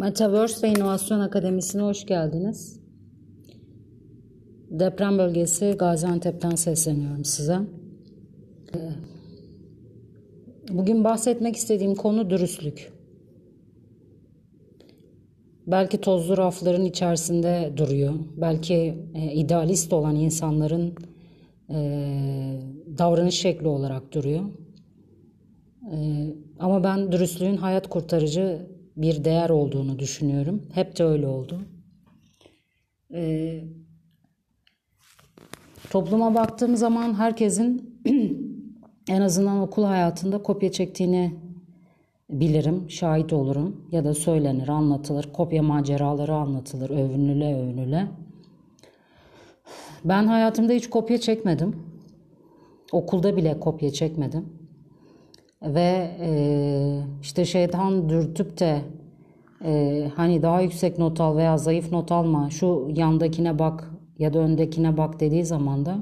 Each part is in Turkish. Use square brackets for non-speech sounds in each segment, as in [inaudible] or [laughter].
Metaverse ve İnovasyon Akademisi'ne hoş geldiniz. Deprem bölgesi Gaziantep'ten sesleniyorum size. Bugün bahsetmek istediğim konu dürüstlük. Belki tozlu rafların içerisinde duruyor. Belki e, idealist olan insanların e, davranış şekli olarak duruyor. E, ama ben dürüstlüğün hayat kurtarıcı bir değer olduğunu düşünüyorum. Hep de öyle oldu. Ee, topluma baktığım zaman herkesin [clears throat] en azından okul hayatında kopya çektiğini bilirim, şahit olurum ya da söylenir, anlatılır, kopya maceraları anlatılır, övünüle övünüle. Ben hayatımda hiç kopya çekmedim. Okulda bile kopya çekmedim ve e, işte şeytan dürtüp de e, hani daha yüksek not al veya zayıf not alma şu yandakine bak ya da öndekine bak dediği zaman da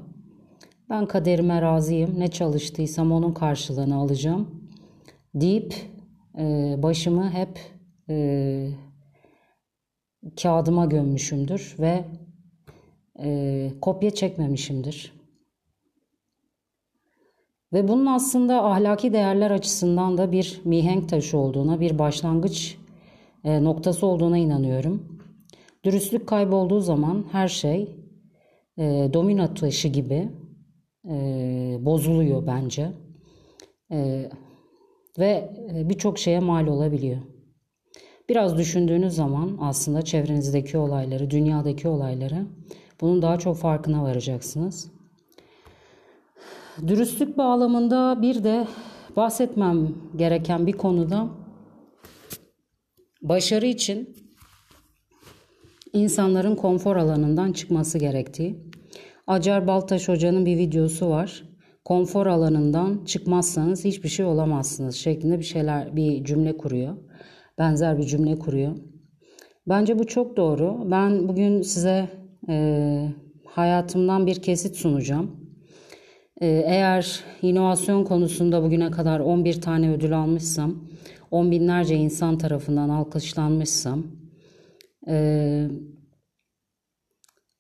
ben kaderime razıyım ne çalıştıysam onun karşılığını alacağım deyip e, başımı hep e, kağıdıma gömmüşümdür ve e, kopya çekmemişimdir. Ve bunun aslında ahlaki değerler açısından da bir mihenk taşı olduğuna, bir başlangıç e, noktası olduğuna inanıyorum. Dürüstlük kaybolduğu zaman her şey e, domino taşı gibi e, bozuluyor bence. Ve birçok şeye mal olabiliyor. Biraz düşündüğünüz zaman aslında çevrenizdeki olayları, dünyadaki olayları bunun daha çok farkına varacaksınız. Dürüstlük bağlamında bir de bahsetmem gereken bir konuda başarı için insanların konfor alanından çıkması gerektiği. Acar Baltaş Hoca'nın bir videosu var. Konfor alanından çıkmazsanız hiçbir şey olamazsınız şeklinde bir şeyler bir cümle kuruyor. Benzer bir cümle kuruyor. Bence bu çok doğru. Ben bugün size e, hayatımdan bir kesit sunacağım. Ee, eğer inovasyon konusunda bugüne kadar 11 tane ödül almışsam, on binlerce insan tarafından alkışlanmışsam e,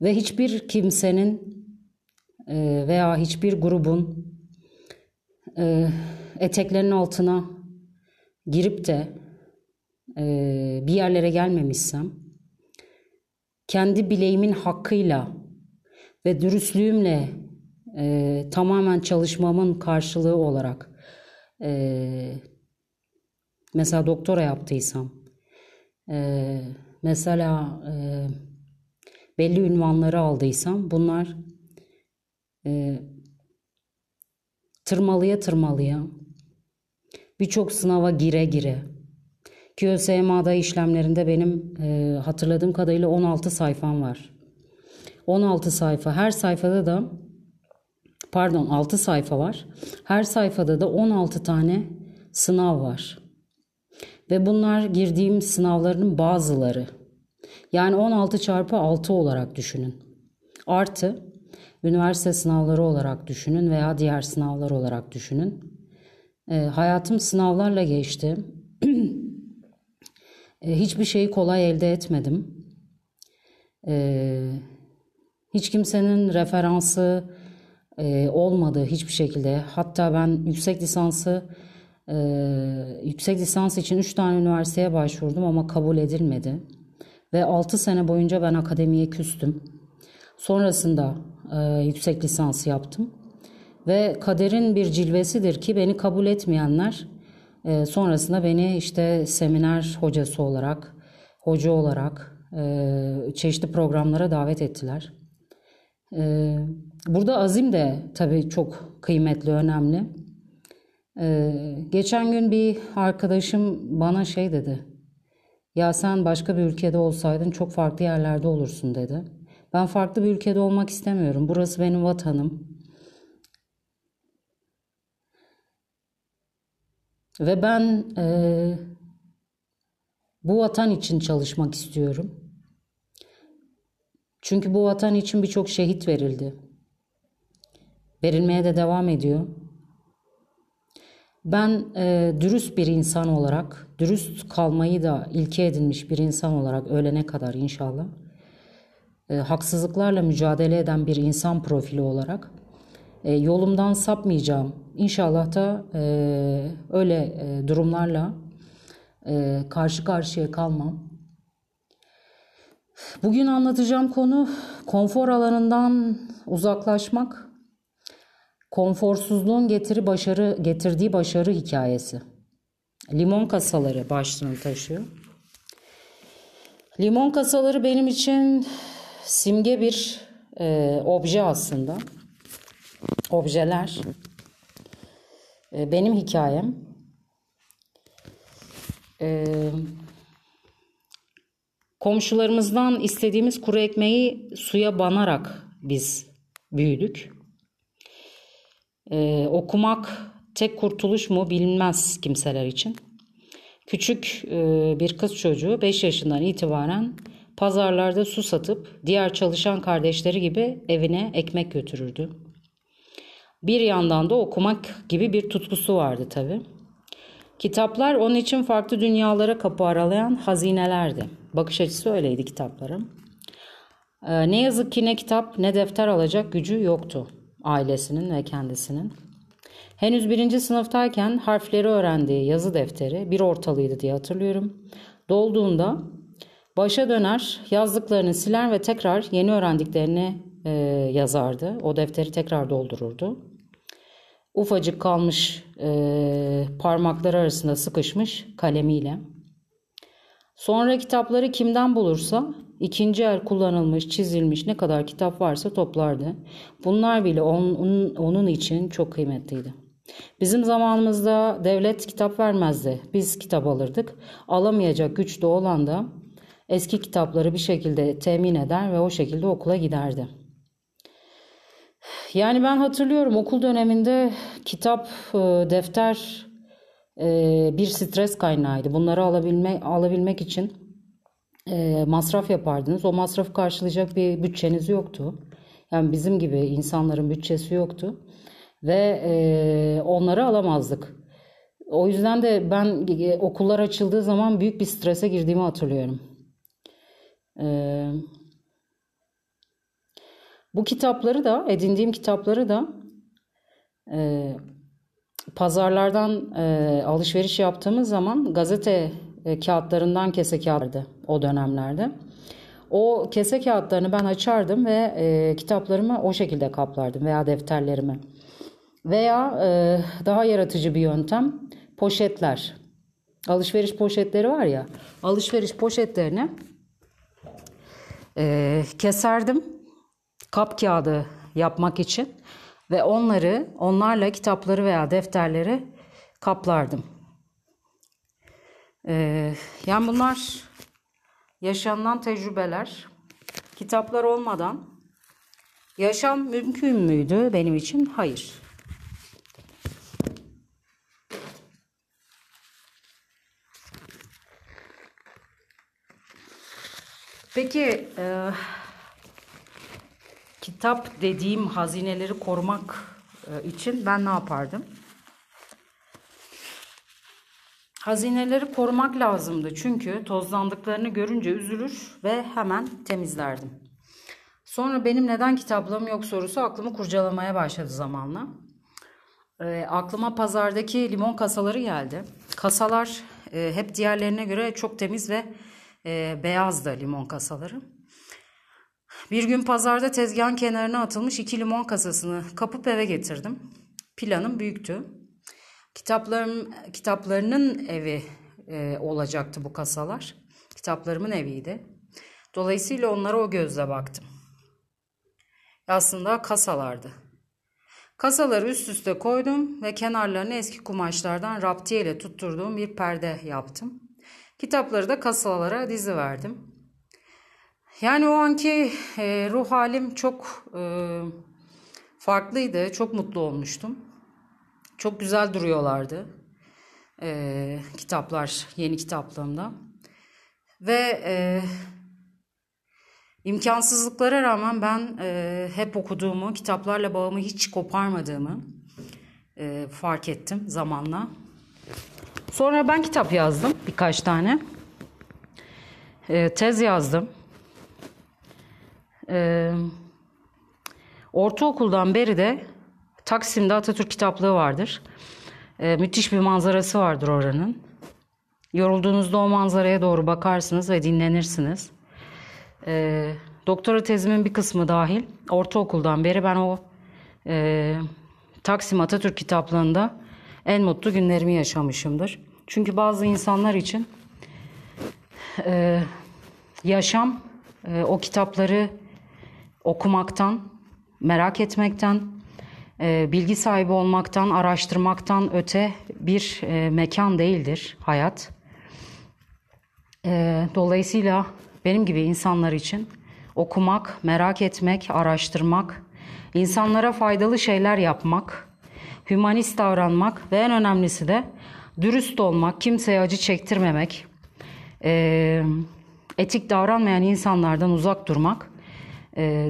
ve hiçbir kimsenin e, veya hiçbir grubun e, eteklerinin altına girip de bir yerlere gelmemişsem, kendi bileğimin hakkıyla ve dürüstlüğümle e, tamamen çalışmamın karşılığı olarak e, mesela doktora yaptıysam e, mesela e, belli ünvanları aldıysam bunlar e, tırmalıya tırmalıya birçok sınava gire gire ÖSYM'da işlemlerinde benim e, hatırladığım kadarıyla 16 sayfam var. 16 sayfa. Her sayfada da pardon 6 sayfa var. Her sayfada da 16 tane sınav var. Ve bunlar girdiğim sınavların bazıları. Yani 16 çarpı 6 olarak düşünün. Artı üniversite sınavları olarak düşünün veya diğer sınavlar olarak düşünün. E, hayatım sınavlarla geçti. [clears throat] e, hiçbir şeyi kolay elde etmedim. E, hiç kimsenin referansı, e, olmadı hiçbir şekilde. Hatta ben yüksek lisansı e, yüksek lisans için 3 tane üniversiteye başvurdum ama kabul edilmedi. Ve 6 sene boyunca ben akademiye küstüm. Sonrasında e, yüksek lisans yaptım. Ve kaderin bir cilvesidir ki beni kabul etmeyenler e, sonrasında beni işte seminer hocası olarak, hoca olarak e, çeşitli programlara davet ettiler. Ee, burada azim de tabii çok kıymetli, önemli. Ee, geçen gün bir arkadaşım bana şey dedi. Ya sen başka bir ülkede olsaydın çok farklı yerlerde olursun dedi. Ben farklı bir ülkede olmak istemiyorum. Burası benim vatanım. Ve ben e, bu vatan için çalışmak istiyorum. Çünkü bu vatan için birçok şehit verildi. Verilmeye de devam ediyor. Ben e, dürüst bir insan olarak, dürüst kalmayı da ilke edinmiş bir insan olarak ölene kadar inşallah, e, haksızlıklarla mücadele eden bir insan profili olarak e, yolumdan sapmayacağım. İnşallah da e, öyle e, durumlarla e, karşı karşıya kalmam. Bugün anlatacağım konu konfor alanından uzaklaşmak, konforsuzluğun getiri başarı getirdiği başarı hikayesi. Limon kasaları başlığını taşıyor. Limon kasaları benim için simge bir e, obje aslında. Objeler. E, benim hikayem. E, komşularımızdan istediğimiz kuru ekmeği suya banarak biz büyüdük. E, okumak tek kurtuluş mu bilinmez kimseler için. Küçük e, bir kız çocuğu 5 yaşından itibaren pazarlarda su satıp diğer çalışan kardeşleri gibi evine ekmek götürürdü. Bir yandan da okumak gibi bir tutkusu vardı tabi. Kitaplar onun için farklı dünyalara kapı aralayan hazinelerdi. Bakış açısı öyleydi kitapların. Ee, ne yazık ki ne kitap ne defter alacak gücü yoktu ailesinin ve kendisinin. Henüz birinci sınıftayken harfleri öğrendiği yazı defteri bir ortalıydı diye hatırlıyorum. Dolduğunda başa döner, yazdıklarını siler ve tekrar yeni öğrendiklerini e, yazardı. O defteri tekrar doldururdu. Ufacık kalmış e, parmakları arasında sıkışmış kalemiyle. Sonra kitapları kimden bulursa ikinci el kullanılmış, çizilmiş ne kadar kitap varsa toplardı. Bunlar bile onun, onun için çok kıymetliydi. Bizim zamanımızda devlet kitap vermezdi. Biz kitap alırdık. Alamayacak güçte olan da eski kitapları bir şekilde temin eder ve o şekilde okula giderdi. Yani ben hatırlıyorum okul döneminde kitap, e, defter bir stres kaynağıydı. Bunları alabilmek, alabilmek için e, masraf yapardınız. O masrafı karşılayacak bir bütçeniz yoktu. Yani bizim gibi insanların bütçesi yoktu. Ve onları alamazdık. O yüzden de ben okullar açıldığı zaman büyük bir strese girdiğimi hatırlıyorum. Bu kitapları da edindiğim kitapları da e, pazarlardan e, alışveriş yaptığımız zaman gazete e, kağıtlarından kese kağıtlardı o dönemlerde. O kese kağıtlarını ben açardım ve e, kitaplarımı o şekilde kaplardım veya defterlerimi. Veya e, daha yaratıcı bir yöntem poşetler. Alışveriş poşetleri var ya alışveriş poşetlerini e, keserdim kap kağıdı yapmak için ve onları onlarla kitapları veya defterleri kaplardım. Ee, yani bunlar yaşanılan tecrübeler. Kitaplar olmadan yaşam mümkün müydü benim için? Hayır. Peki e, kitap dediğim hazineleri korumak e, için ben ne yapardım? Hazineleri korumak lazımdı çünkü tozlandıklarını görünce üzülür ve hemen temizlerdim. Sonra benim neden kitaplığım yok sorusu aklımı kurcalamaya başladı zamanla. E, aklıma pazardaki limon kasaları geldi. Kasalar e, hep diğerlerine göre çok temiz ve e, beyazdı limon kasaları. Bir gün pazarda tezgahın kenarına atılmış iki limon kasasını kapıp eve getirdim. Planım büyüktü. Kitaplarım, kitaplarının evi e, olacaktı bu kasalar. Kitaplarımın eviydi. Dolayısıyla onlara o gözle baktım. Aslında kasalardı. Kasaları üst üste koydum ve kenarlarını eski kumaşlardan raptiye ile tutturduğum bir perde yaptım. Kitapları da kasalara dizi verdim. Yani o anki e, ruh halim çok e, farklıydı. Çok mutlu olmuştum. Çok güzel duruyorlardı e, kitaplar, yeni kitaplığımda. Ve imkansızlıklara rağmen ben hep okuduğumu, kitaplarla bağımı hiç koparmadığımı, fark ettim zamanla. Sonra ben kitap yazdım birkaç tane. Tez yazdım. E, ortaokuldan beri de Taksim'de Atatürk kitaplığı vardır. E, müthiş bir manzarası vardır oranın. Yorulduğunuzda o manzaraya doğru bakarsınız ve dinlenirsiniz. E, doktora tezimin bir kısmı dahil ortaokuldan beri ben o e, Taksim Atatürk kitaplığında en mutlu günlerimi yaşamışımdır. Çünkü bazı insanlar için e, yaşam e, o kitapları okumaktan, merak etmekten, e, bilgi sahibi olmaktan, araştırmaktan öte bir e, mekan değildir hayat. E, dolayısıyla benim gibi insanlar için okumak, merak etmek, araştırmak, insanlara faydalı şeyler yapmak, hümanist davranmak ve en önemlisi de dürüst olmak, kimseye acı çektirmemek, etik davranmayan insanlardan uzak durmak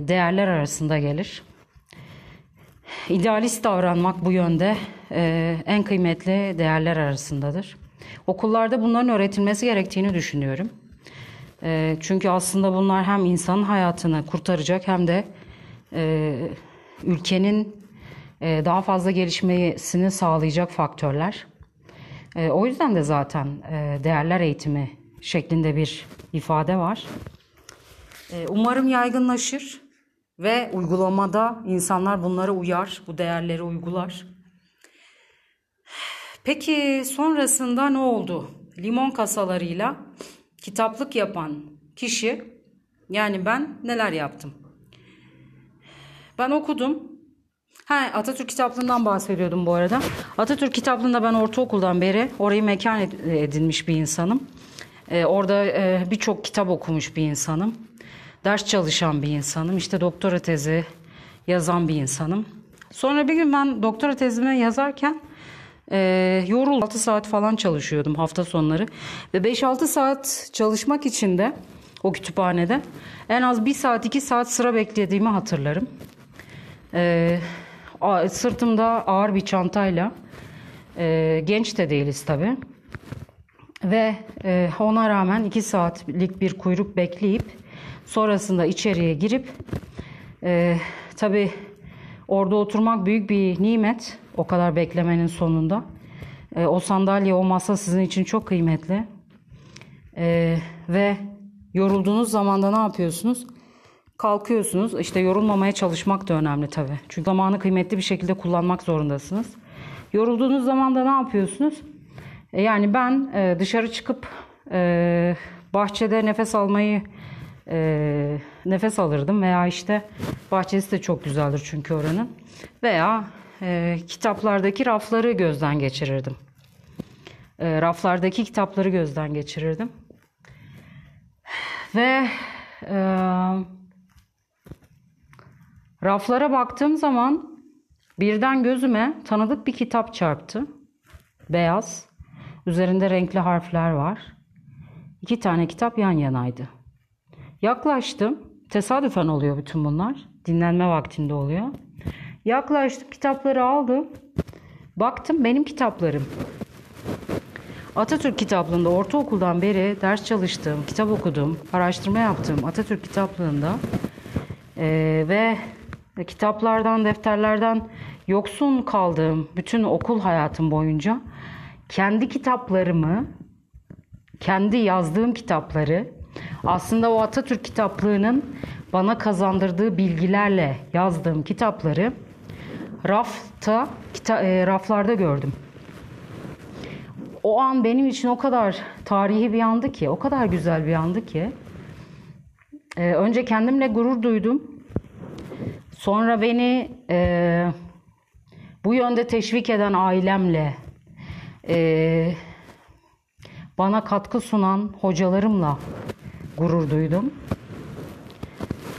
değerler arasında gelir. İdealist davranmak bu yönde e, en kıymetli değerler arasındadır. Okullarda bunların öğretilmesi gerektiğini düşünüyorum. E, çünkü aslında bunlar hem insanın hayatını kurtaracak hem de e, ülkenin e, daha fazla gelişmesini sağlayacak faktörler. E, o yüzden de zaten e, değerler eğitimi şeklinde bir ifade var. E, umarım yaygınlaşır ve uygulamada insanlar bunlara uyar, bu değerleri uygular. Peki sonrasında ne oldu? Limon kasalarıyla kitaplık yapan kişi yani ben neler yaptım? Ben okudum. Ha, Atatürk kitaplığından bahsediyordum bu arada. Atatürk kitaplığında ben ortaokuldan beri orayı mekan edinmiş bir insanım. Ee, orada e, birçok kitap okumuş bir insanım. Ders çalışan bir insanım. İşte doktora tezi yazan bir insanım. Sonra bir gün ben doktora tezimi yazarken e, yorul 6 saat falan çalışıyordum hafta sonları. Ve 5-6 saat çalışmak için de o kütüphanede en az 1 saat 2 saat sıra beklediğimi hatırlarım. E, sırtımda ağır bir çantayla e, genç de değiliz tabii. Ve e, ona rağmen 2 saatlik bir kuyruk bekleyip sonrasında içeriye girip e, tabii orada oturmak büyük bir nimet o kadar beklemenin sonunda. E, o sandalye, o masa sizin için çok kıymetli. E, ve yorulduğunuz zaman da ne yapıyorsunuz? Kalkıyorsunuz. İşte yorulmamaya çalışmak da önemli tabii. Çünkü zamanı kıymetli bir şekilde kullanmak zorundasınız. Yorulduğunuz zaman da ne yapıyorsunuz? E, yani ben e, dışarı çıkıp e, bahçede nefes almayı e, nefes alırdım veya işte bahçesi de çok güzeldir çünkü oranın veya e, kitaplardaki rafları gözden geçirirdim. E, raflardaki kitapları gözden geçirirdim. Ve e, raflara baktığım zaman birden gözüme tanıdık bir kitap çarptı. Beyaz. Üzerinde renkli harfler var. İki tane kitap yan yanaydı. Yaklaştım. Tesadüfen oluyor bütün bunlar. Dinlenme vaktinde oluyor. Yaklaştım, kitapları aldım. Baktım benim kitaplarım. Atatürk kitaplığında ortaokuldan beri ders çalıştığım, kitap okudum, araştırma yaptığım Atatürk kitaplığında e, ve kitaplardan, defterlerden yoksun kaldığım bütün okul hayatım boyunca kendi kitaplarımı, kendi yazdığım kitapları aslında o Atatürk kitaplığının bana kazandırdığı bilgilerle yazdığım kitapları rafta kita, e, raflarda gördüm. O an benim için o kadar tarihi bir andı ki, o kadar güzel bir andı ki. E, önce kendimle gurur duydum. Sonra beni e, bu yönde teşvik eden ailemle, e, bana katkı sunan hocalarımla gurur duydum.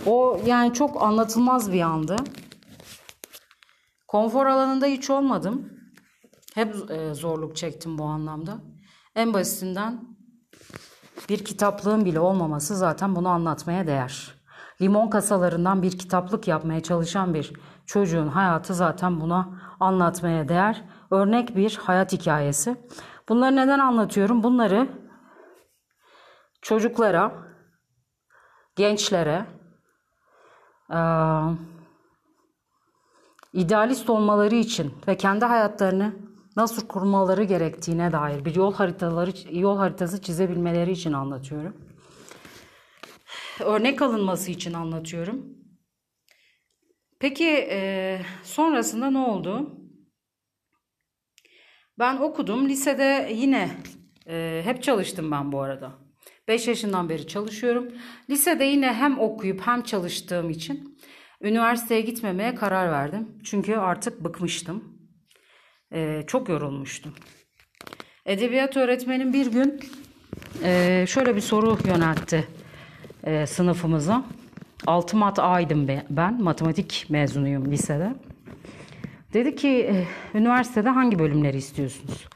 O yani çok anlatılmaz bir andı. Konfor alanında hiç olmadım. Hep e, zorluk çektim bu anlamda. En basitinden bir kitaplığın bile olmaması zaten bunu anlatmaya değer. Limon kasalarından bir kitaplık yapmaya çalışan bir çocuğun hayatı zaten buna anlatmaya değer örnek bir hayat hikayesi. Bunları neden anlatıyorum? Bunları çocuklara, gençlere, idealist olmaları için ve kendi hayatlarını nasıl kurmaları gerektiğine dair bir yol haritaları yol haritası çizebilmeleri için anlatıyorum. Örnek alınması için anlatıyorum. Peki e, sonrasında ne oldu? Ben okudum. Lisede yine e, hep çalıştım ben bu arada. 5 yaşından beri çalışıyorum. Lisede yine hem okuyup hem çalıştığım için üniversiteye gitmemeye karar verdim. Çünkü artık bıkmıştım. E, çok yorulmuştum. Edebiyat öğretmenim bir gün e, şöyle bir soru yöneltti e, sınıfımıza. Altı mat A'ydım ben. Matematik mezunuyum lisede. Dedi ki e, üniversitede hangi bölümleri istiyorsunuz?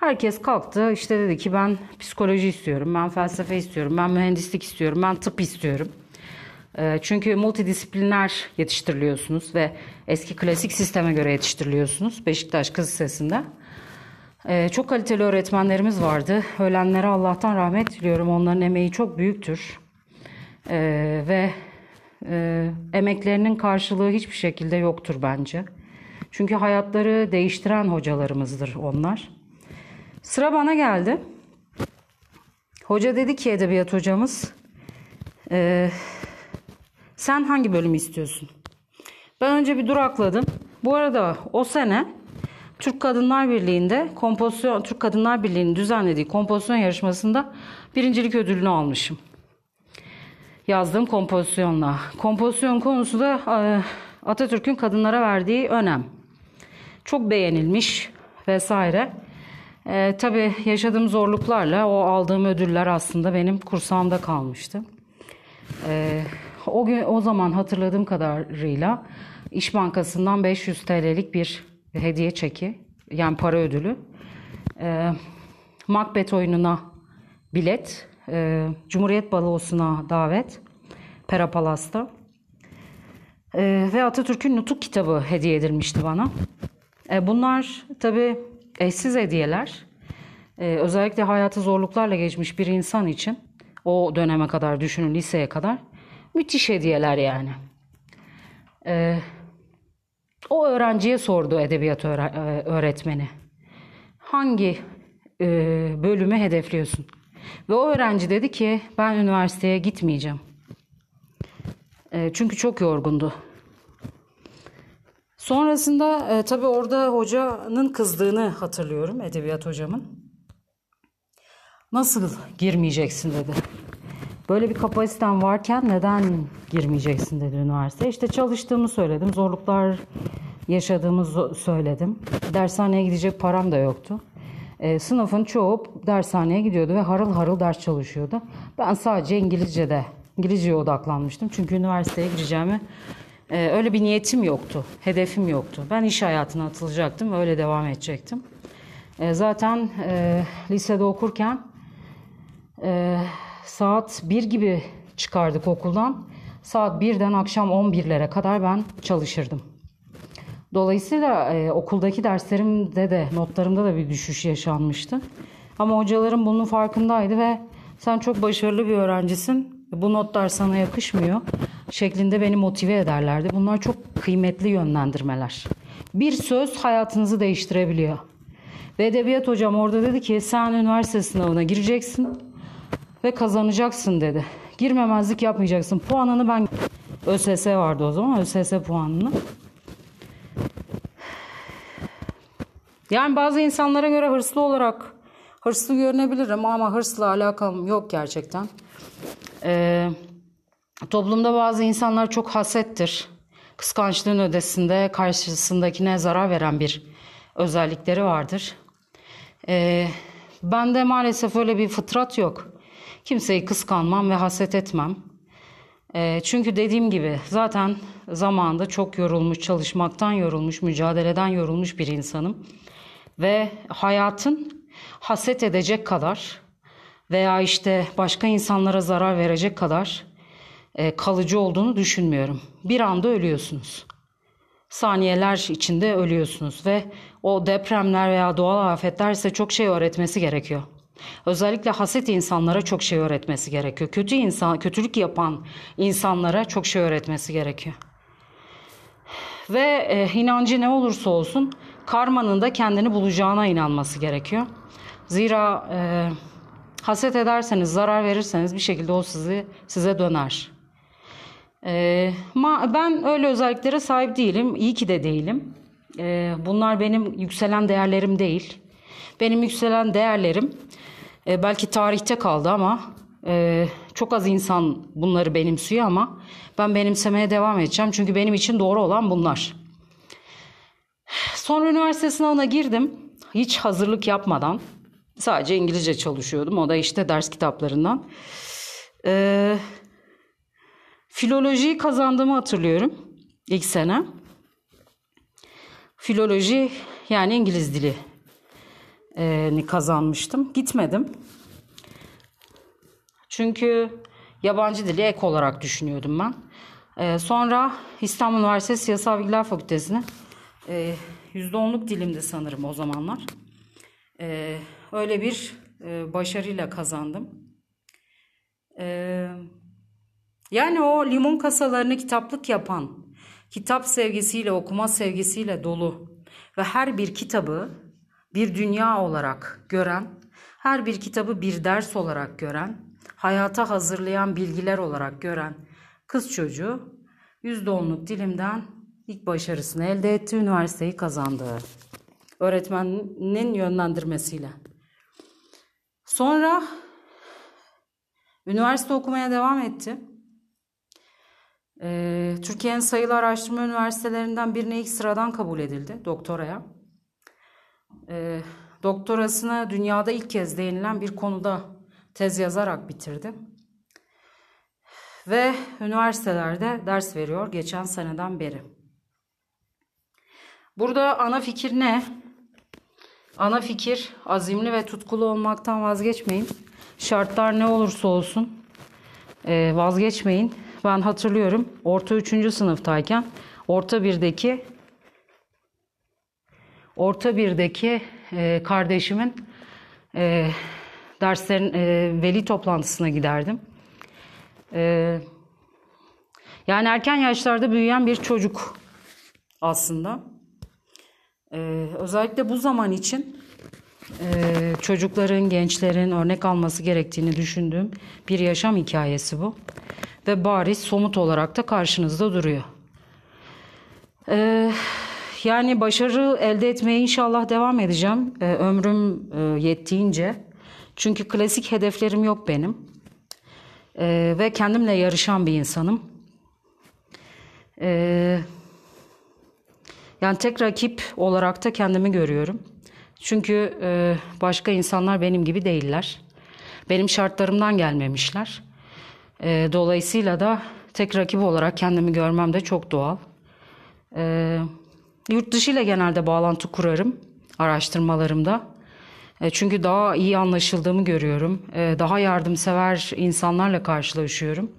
Herkes kalktı işte dedi ki ben psikoloji istiyorum, ben felsefe istiyorum, ben mühendislik istiyorum, ben tıp istiyorum. E, çünkü multidisipliner yetiştiriliyorsunuz ve eski klasik sisteme göre yetiştiriliyorsunuz Beşiktaş Kız Lisesi'nde. E, çok kaliteli öğretmenlerimiz vardı. Ölenlere Allah'tan rahmet diliyorum. Onların emeği çok büyüktür. Ve emeklerinin karşılığı hiçbir şekilde yoktur bence. Çünkü hayatları değiştiren hocalarımızdır onlar. Sıra bana geldi. Hoca dedi ki edebiyat hocamız e, sen hangi bölümü istiyorsun? Ben önce bir durakladım. Bu arada o sene Türk Kadınlar Birliği'nde kompozisyon Türk Kadınlar Birliği'nin düzenlediği kompozisyon yarışmasında birincilik ödülünü almışım. Yazdığım kompozisyonla. Kompozisyon konusu da e, Atatürk'ün kadınlara verdiği önem çok beğenilmiş vesaire. E, tabii yaşadığım zorluklarla o aldığım ödüller aslında benim kursağımda kalmıştı. E, o gün o zaman hatırladığım kadarıyla İş Bankası'ndan 500 TL'lik bir hediye çeki yani para ödülü. E, Macbeth oyununa bilet, e, Cumhuriyet Balosu'na davet Pera Palas'ta. E, ve Atatürk'ün Nutuk kitabı hediye edilmişti bana. E, bunlar tabii eşsiz hediyeler. E, özellikle hayatı zorluklarla geçmiş bir insan için o döneme kadar düşünün liseye kadar müthiş hediyeler yani. E, o öğrenciye sordu edebiyat öğretmeni. Hangi bölümü hedefliyorsun? Ve o öğrenci dedi ki ben üniversiteye gitmeyeceğim. Çünkü çok yorgundu. Sonrasında e, tabii orada hocanın kızdığını hatırlıyorum edebiyat hocamın. Nasıl girmeyeceksin dedi. Böyle bir kapasiten varken neden girmeyeceksin dedi üniversite. İşte çalıştığımı söyledim. Zorluklar yaşadığımı söyledim. Dershaneye gidecek param da yoktu. E, sınıfın çoğu dershaneye gidiyordu ve harıl harıl ders çalışıyordu. Ben sadece İngilizce'de, İngilizceye odaklanmıştım. Çünkü üniversiteye gireceğimi ee, öyle bir niyetim yoktu, hedefim yoktu. Ben iş hayatına atılacaktım, öyle devam edecektim. Ee, zaten e, lisede okurken e, saat 1 gibi çıkardık okuldan. Saat 1'den akşam 11'lere kadar ben çalışırdım. Dolayısıyla e, okuldaki derslerimde de notlarımda da bir düşüş yaşanmıştı. Ama hocalarım bunun farkındaydı ve sen çok başarılı bir öğrencisin. Bu notlar sana yakışmıyor şeklinde beni motive ederlerdi. Bunlar çok kıymetli yönlendirmeler. Bir söz hayatınızı değiştirebiliyor. Ve edebiyat hocam orada dedi ki sen üniversite sınavına gireceksin ve kazanacaksın dedi. Girmemezlik yapmayacaksın. Puanını ben ÖSS vardı o zaman ÖSS puanını. Yani bazı insanlara göre hırslı olarak hırslı görünebilirim ama hırsla alakam yok gerçekten. Ee, Toplumda bazı insanlar çok hasettir. Kıskançlığın ödesinde karşısındakine zarar veren bir özellikleri vardır. Ee, bende maalesef öyle bir fıtrat yok. Kimseyi kıskanmam ve haset etmem. Ee, çünkü dediğim gibi zaten zamanında çok yorulmuş, çalışmaktan yorulmuş, mücadeleden yorulmuş bir insanım. Ve hayatın haset edecek kadar veya işte başka insanlara zarar verecek kadar kalıcı olduğunu düşünmüyorum. Bir anda ölüyorsunuz. saniyeler içinde ölüyorsunuz ve o depremler veya doğal afetler size çok şey öğretmesi gerekiyor. Özellikle haset insanlara çok şey öğretmesi gerekiyor. Kötü insan, kötülük yapan insanlara çok şey öğretmesi gerekiyor. Ve e, inancı ne olursa olsun karmanın da kendini bulacağına inanması gerekiyor. Zira e, haset ederseniz, zarar verirseniz bir şekilde o sizi size döner. E, ma, ben öyle özelliklere sahip değilim. İyi ki de değilim. E, bunlar benim yükselen değerlerim değil. Benim yükselen değerlerim e, belki tarihte kaldı ama e, çok az insan bunları benimsiyor ama ben benimsemeye devam edeceğim. Çünkü benim için doğru olan bunlar. Sonra üniversite sınavına girdim. Hiç hazırlık yapmadan. Sadece İngilizce çalışıyordum. O da işte ders kitaplarından. Ee, filolojiyi kazandığımı hatırlıyorum. ilk sene. Filoloji yani İngiliz dili kazanmıştım. Gitmedim. Çünkü yabancı dili ek olarak düşünüyordum ben. Sonra İstanbul Üniversitesi Siyasal Bilgiler Fakültesine e, %10'luk dilimdi sanırım o zamanlar. Öyle bir başarıyla kazandım. Ee, yani o limon kasalarını kitaplık yapan, kitap sevgisiyle, okuma sevgisiyle dolu ve her bir kitabı bir dünya olarak gören, her bir kitabı bir ders olarak gören, hayata hazırlayan bilgiler olarak gören kız çocuğu %10'luk dilimden ilk başarısını elde etti, üniversiteyi kazandı. Öğretmenin yönlendirmesiyle. Sonra üniversite okumaya devam etti. Ee, Türkiye'nin sayılı araştırma üniversitelerinden birine ilk sıradan kabul edildi doktoraya. Ee, doktorasını dünyada ilk kez değinilen bir konuda tez yazarak bitirdi. Ve üniversitelerde ders veriyor geçen seneden beri. Burada ana fikir ne? Ana fikir azimli ve tutkulu olmaktan vazgeçmeyin. Şartlar ne olursa olsun e, vazgeçmeyin. Ben hatırlıyorum orta üçüncü sınıftayken orta birdeki orta birdeki e, kardeşimin e, derslerin e, veli toplantısına giderdim. E, yani erken yaşlarda büyüyen bir çocuk aslında. E, özellikle bu zaman için e, çocukların, gençlerin örnek alması gerektiğini düşündüğüm bir yaşam hikayesi bu. Ve bariz somut olarak da karşınızda duruyor. Eee yani başarı elde etmeye inşallah devam edeceğim. Ee, ömrüm e, yettiğince. Çünkü klasik hedeflerim yok benim. Ee, ve kendimle yarışan bir insanım. Ee, yani tek rakip olarak da kendimi görüyorum. Çünkü e, başka insanlar benim gibi değiller. Benim şartlarımdan gelmemişler. E, dolayısıyla da tek rakip olarak kendimi görmem de çok doğal. Evet. Yurt dışı ile genelde bağlantı kurarım araştırmalarımda. E, çünkü daha iyi anlaşıldığımı görüyorum. E, daha yardımsever insanlarla karşılaşıyorum.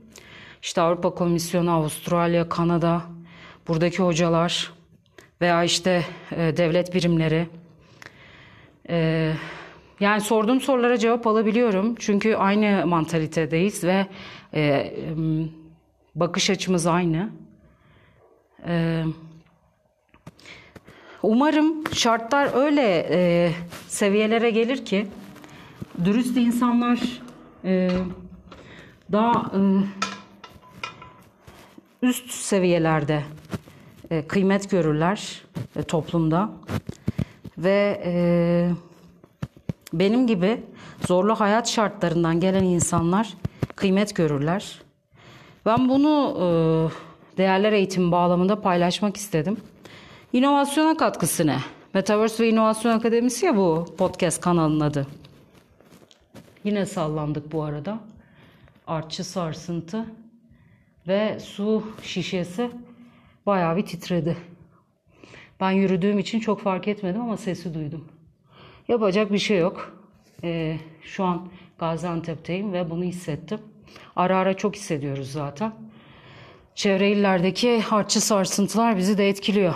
İşte Avrupa Komisyonu, Avustralya, Kanada, buradaki hocalar veya işte e, devlet birimleri. Yani sorduğum sorulara cevap alabiliyorum. Çünkü aynı mantalitedeyiz ve bakış açımız aynı. Evet. Umarım şartlar öyle e, seviyelere gelir ki dürüst insanlar e, daha e, üst seviyelerde e, kıymet görürler e, toplumda ve e, benim gibi zorlu hayat şartlarından gelen insanlar kıymet görürler. Ben bunu e, değerler eğitimi bağlamında paylaşmak istedim. İnovasyona katkısı ne? Metaverse ve İnovasyon Akademisi ya bu podcast kanalının adı. Yine sallandık bu arada. Artçı sarsıntı ve su şişesi bayağı bir titredi. Ben yürüdüğüm için çok fark etmedim ama sesi duydum. Yapacak bir şey yok. Ee, şu an Gaziantep'teyim ve bunu hissettim. Ara ara çok hissediyoruz zaten. çevre illerdeki artçı sarsıntılar bizi de etkiliyor.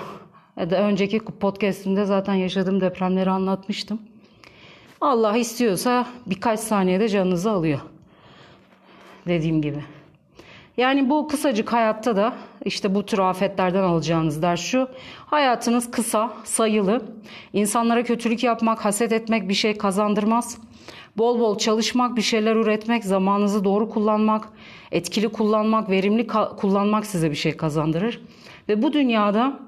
E önceki podcastimde zaten yaşadığım depremleri anlatmıştım. Allah istiyorsa birkaç saniyede canınızı alıyor. Dediğim gibi. Yani bu kısacık hayatta da işte bu tür afetlerden alacağınız ders şu. Hayatınız kısa, sayılı. İnsanlara kötülük yapmak, haset etmek bir şey kazandırmaz. Bol bol çalışmak, bir şeyler üretmek, zamanınızı doğru kullanmak, etkili kullanmak, verimli kullanmak size bir şey kazandırır. Ve bu dünyada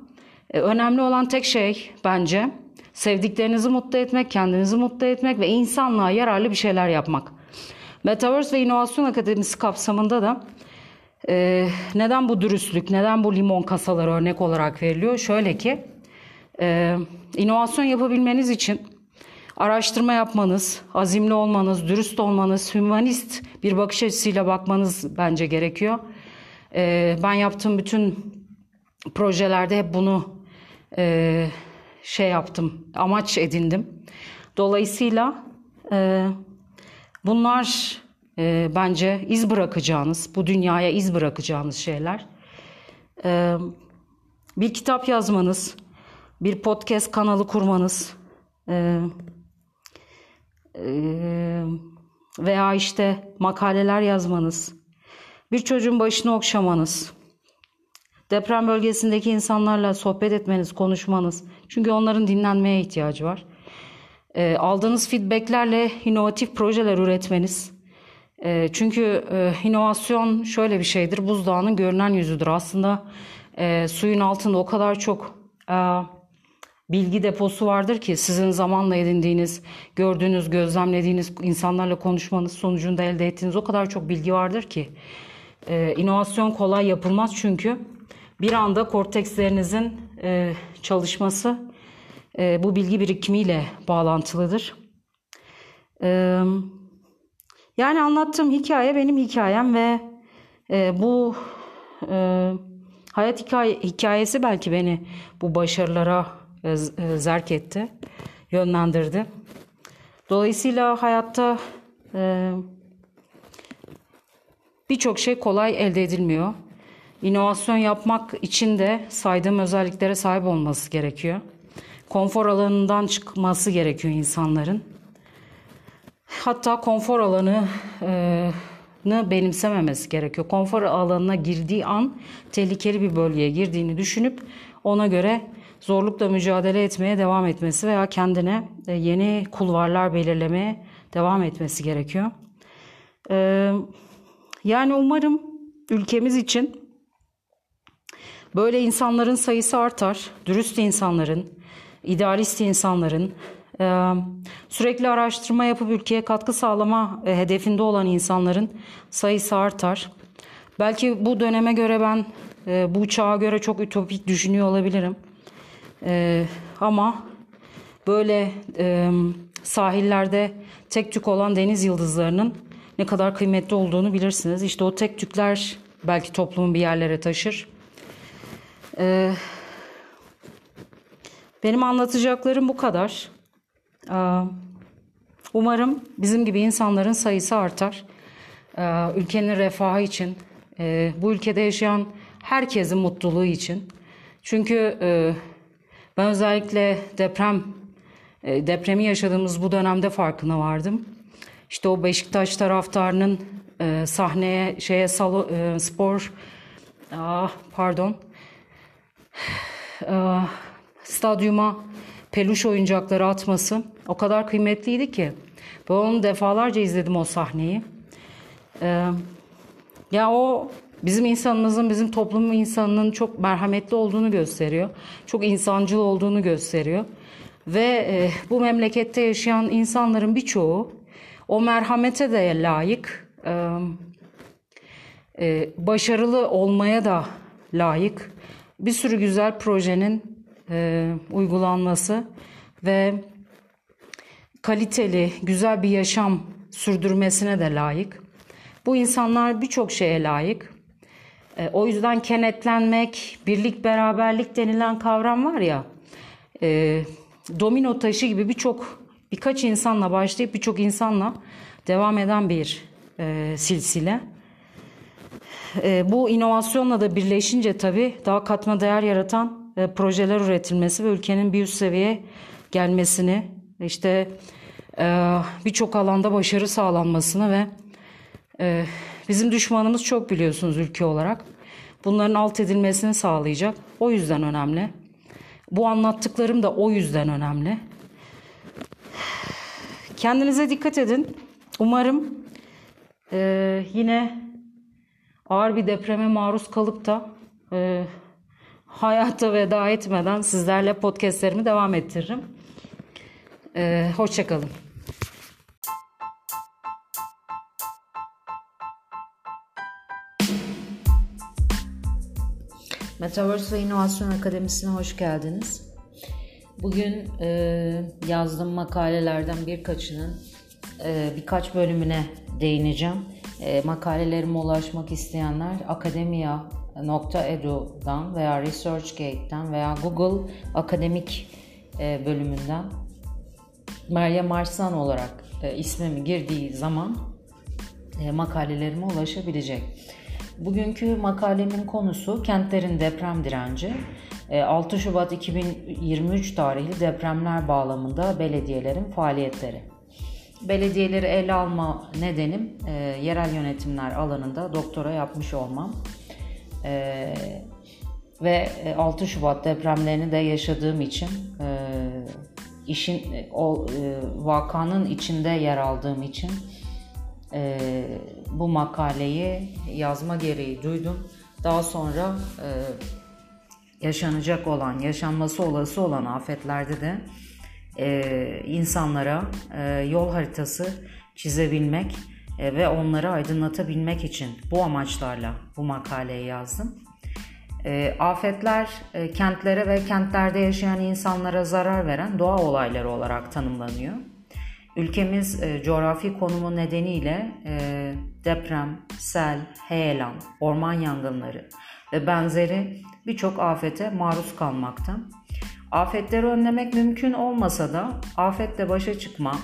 e, önemli olan tek şey bence sevdiklerinizi mutlu etmek, kendinizi mutlu etmek ve insanlığa yararlı bir şeyler yapmak. Metaverse ve İnovasyon Akademisi kapsamında da e, neden bu dürüstlük, neden bu limon kasaları örnek olarak veriliyor? Şöyle ki, e, inovasyon yapabilmeniz için araştırma yapmanız, azimli olmanız, dürüst olmanız, hümanist bir bakış açısıyla bakmanız bence gerekiyor. E, ben yaptığım bütün projelerde hep bunu e, şey yaptım, amaç edindim. Dolayısıyla e, bunlar e, bence iz bırakacağınız, bu dünyaya iz bırakacağınız şeyler. E, bir kitap yazmanız, bir podcast kanalı kurmanız e, e, veya işte makaleler yazmanız, bir çocuğun başını okşamanız, deprem bölgesindeki insanlarla sohbet etmeniz, konuşmanız. Çünkü onların dinlenmeye ihtiyacı var. E, aldığınız feedbacklerle inovatif projeler üretmeniz, e, çünkü e, inovasyon şöyle bir şeydir. Buzdağının görünen yüzüdür. Aslında e, suyun altında o kadar çok e, bilgi deposu vardır ki sizin zamanla edindiğiniz, gördüğünüz, gözlemlediğiniz, insanlarla konuşmanız sonucunda elde ettiğiniz o kadar çok bilgi vardır ki inovasyon kolay yapılmaz çünkü bir anda kortekslerinizin çalışması bu bilgi birikimiyle bağlantılıdır. Evet. Yani anlattığım hikaye benim hikayem ve e, bu e, hayat hikaye, hikayesi belki beni bu başarılara e, e, zerk etti, yönlendirdi. Dolayısıyla hayatta e, birçok şey kolay elde edilmiyor. İnovasyon yapmak için de saydığım özelliklere sahip olması gerekiyor. Konfor alanından çıkması gerekiyor insanların. Hatta konfor alanı e, benimsememesi gerekiyor. Konfor alanına girdiği an tehlikeli bir bölgeye girdiğini düşünüp ona göre zorlukla mücadele etmeye devam etmesi veya kendine e, yeni kulvarlar belirlemeye devam etmesi gerekiyor. Yani umarım ülkemiz için böyle insanların sayısı artar. Dürüst insanların, idealist insanların, Sürekli araştırma yapıp ülkeye katkı sağlama e, hedefinde olan insanların sayısı artar. Belki bu döneme göre ben e, bu çağa göre çok ütopik düşünüyor olabilirim. E, ama böyle sahillerde tek tük olan deniz yıldızlarının ne kadar kıymetli olduğunu bilirsiniz. İşte o tek tükler belki toplumun bir yerlere taşır. Benim anlatacaklarım bu kadar. Umarım bizim gibi insanların sayısı artar. Ülkenin refahı için, e, bu ülkede yaşayan herkesin mutluluğu için. Çünkü e, ben özellikle deprem e, depremi yaşadığımız bu dönemde farkına vardım. İşte o Beşiktaş taraftarının sahneye şeye salo, spor ah, pardon ah, stadyuma peluş oyuncakları atması o kadar kıymetliydi ki. Ben onu defalarca izledim o sahneyi. Ee, ya o bizim insanımızın, bizim toplumun insanının çok merhametli olduğunu gösteriyor. Çok insancıl olduğunu gösteriyor. Ve e, bu memlekette yaşayan insanların birçoğu o merhamete de layık, e, e, başarılı olmaya da layık. Bir sürü güzel projenin e, uygulanması ve kaliteli, güzel bir yaşam sürdürmesine de layık. Bu insanlar birçok şeye layık. E, o yüzden kenetlenmek, birlik, beraberlik denilen kavram var ya, e, domino taşı gibi birçok, birkaç insanla başlayıp birçok insanla devam eden bir e, silsile. E, bu inovasyonla da birleşince tabii daha katma değer yaratan e, projeler üretilmesi ve ülkenin bir üst seviyeye gelmesini, işte birçok alanda başarı sağlanmasını ve e, bizim düşmanımız çok biliyorsunuz ülke olarak. Bunların alt edilmesini sağlayacak. O yüzden önemli. Bu anlattıklarım da o yüzden önemli. Kendinize dikkat edin. Umarım e, yine ağır bir depreme maruz kalıp da e, hayata veda etmeden sizlerle podcastlerimi devam ettiririm. E, Hoşçakalın. Metaverse ve İnovasyon Akademisi'ne hoş geldiniz. Bugün e, yazdığım makalelerden birkaçının e, birkaç bölümüne değineceğim. E, makalelerime ulaşmak isteyenler akademia.edu'dan veya ResearchGate'den veya Google Akademik e, bölümünden Meryem Arslan olarak e, ismimi girdiği zaman e, makalelerime ulaşabilecek. Bugünkü makalemin konusu kentlerin deprem direnci. 6 e, Şubat 2023 tarihli depremler bağlamında belediyelerin faaliyetleri. Belediyeleri ele alma nedenim e, yerel yönetimler alanında doktora yapmış olmam. E, ve 6 Şubat depremlerini de yaşadığım için e, işin o e, vakanın içinde yer aldığım için e, bu makaleyi yazma gereği duydum. Daha sonra e, yaşanacak olan, yaşanması olası olan afetlerde de e, insanlara e, yol haritası çizebilmek e, ve onları aydınlatabilmek için bu amaçlarla bu makaleyi yazdım. E, afetler e, kentlere ve kentlerde yaşayan insanlara zarar veren doğa olayları olarak tanımlanıyor. Ülkemiz e, coğrafi konumu nedeniyle e, deprem, sel, heyelan, orman yangınları ve benzeri birçok afete maruz kalmakta. Afetleri önlemek mümkün olmasa da afetle başa çıkma,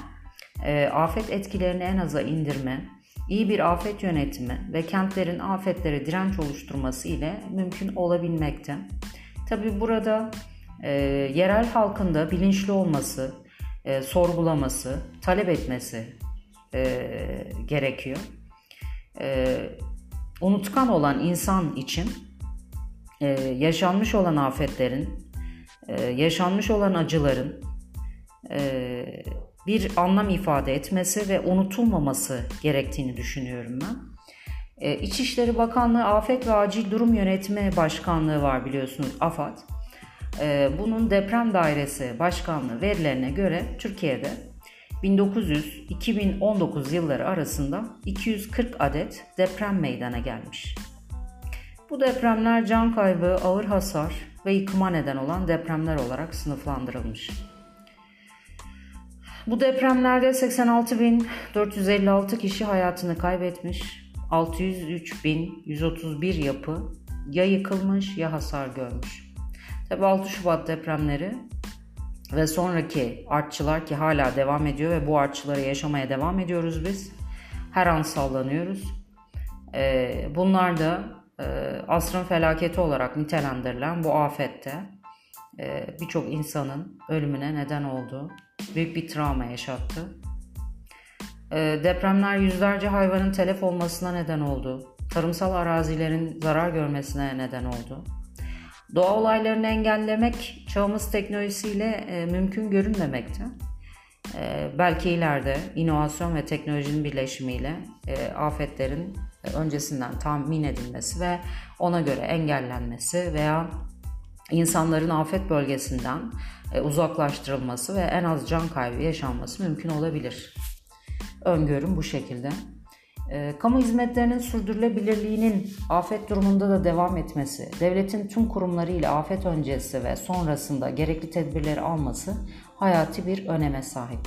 e, afet etkilerini en aza indirme, iyi bir afet yönetimi ve kentlerin afetlere direnç oluşturması ile mümkün olabilmekte. Tabi burada e, yerel halkın da bilinçli olması, e, sorgulaması, talep etmesi e, gerekiyor. E, unutkan olan insan için e, yaşanmış olan afetlerin, e, yaşanmış olan acıların e, bir anlam ifade etmesi ve unutulmaması gerektiğini düşünüyorum ben. E, İçişleri Bakanlığı Afet ve Acil Durum Yönetimi Başkanlığı var biliyorsunuz AFAD. Ee, bunun deprem dairesi başkanlığı verilerine göre Türkiye'de 1900-2019 yılları arasında 240 adet deprem meydana gelmiş. Bu depremler can kaybı, ağır hasar ve yıkıma neden olan depremler olarak sınıflandırılmış. Bu depremlerde 86.456 kişi hayatını kaybetmiş, 603.131 yapı ya yıkılmış ya hasar görmüş. Tabi 6 Şubat depremleri ve sonraki artçılar ki hala devam ediyor ve bu artçıları yaşamaya devam ediyoruz biz. Her an sallanıyoruz. Ee, bunlar da e, asrın felaketi olarak nitelendirilen bu afette e, birçok insanın ölümüne neden oldu. Büyük bir travma yaşattı. E, depremler yüzlerce hayvanın telef olmasına neden oldu. Tarımsal arazilerin zarar görmesine neden oldu. Doğa olaylarını engellemek çağımız teknolojisiyle e, mümkün görünmemekte. E, belki ileride inovasyon ve teknolojinin birleşimiyle e, afetlerin öncesinden tahmin edilmesi ve ona göre engellenmesi veya insanların afet bölgesinden e, uzaklaştırılması ve en az can kaybı yaşanması mümkün olabilir. Öngörüm bu şekilde. E, kamu hizmetlerinin sürdürülebilirliğinin afet durumunda da devam etmesi, devletin tüm kurumları ile afet öncesi ve sonrasında gerekli tedbirleri alması hayati bir öneme sahip.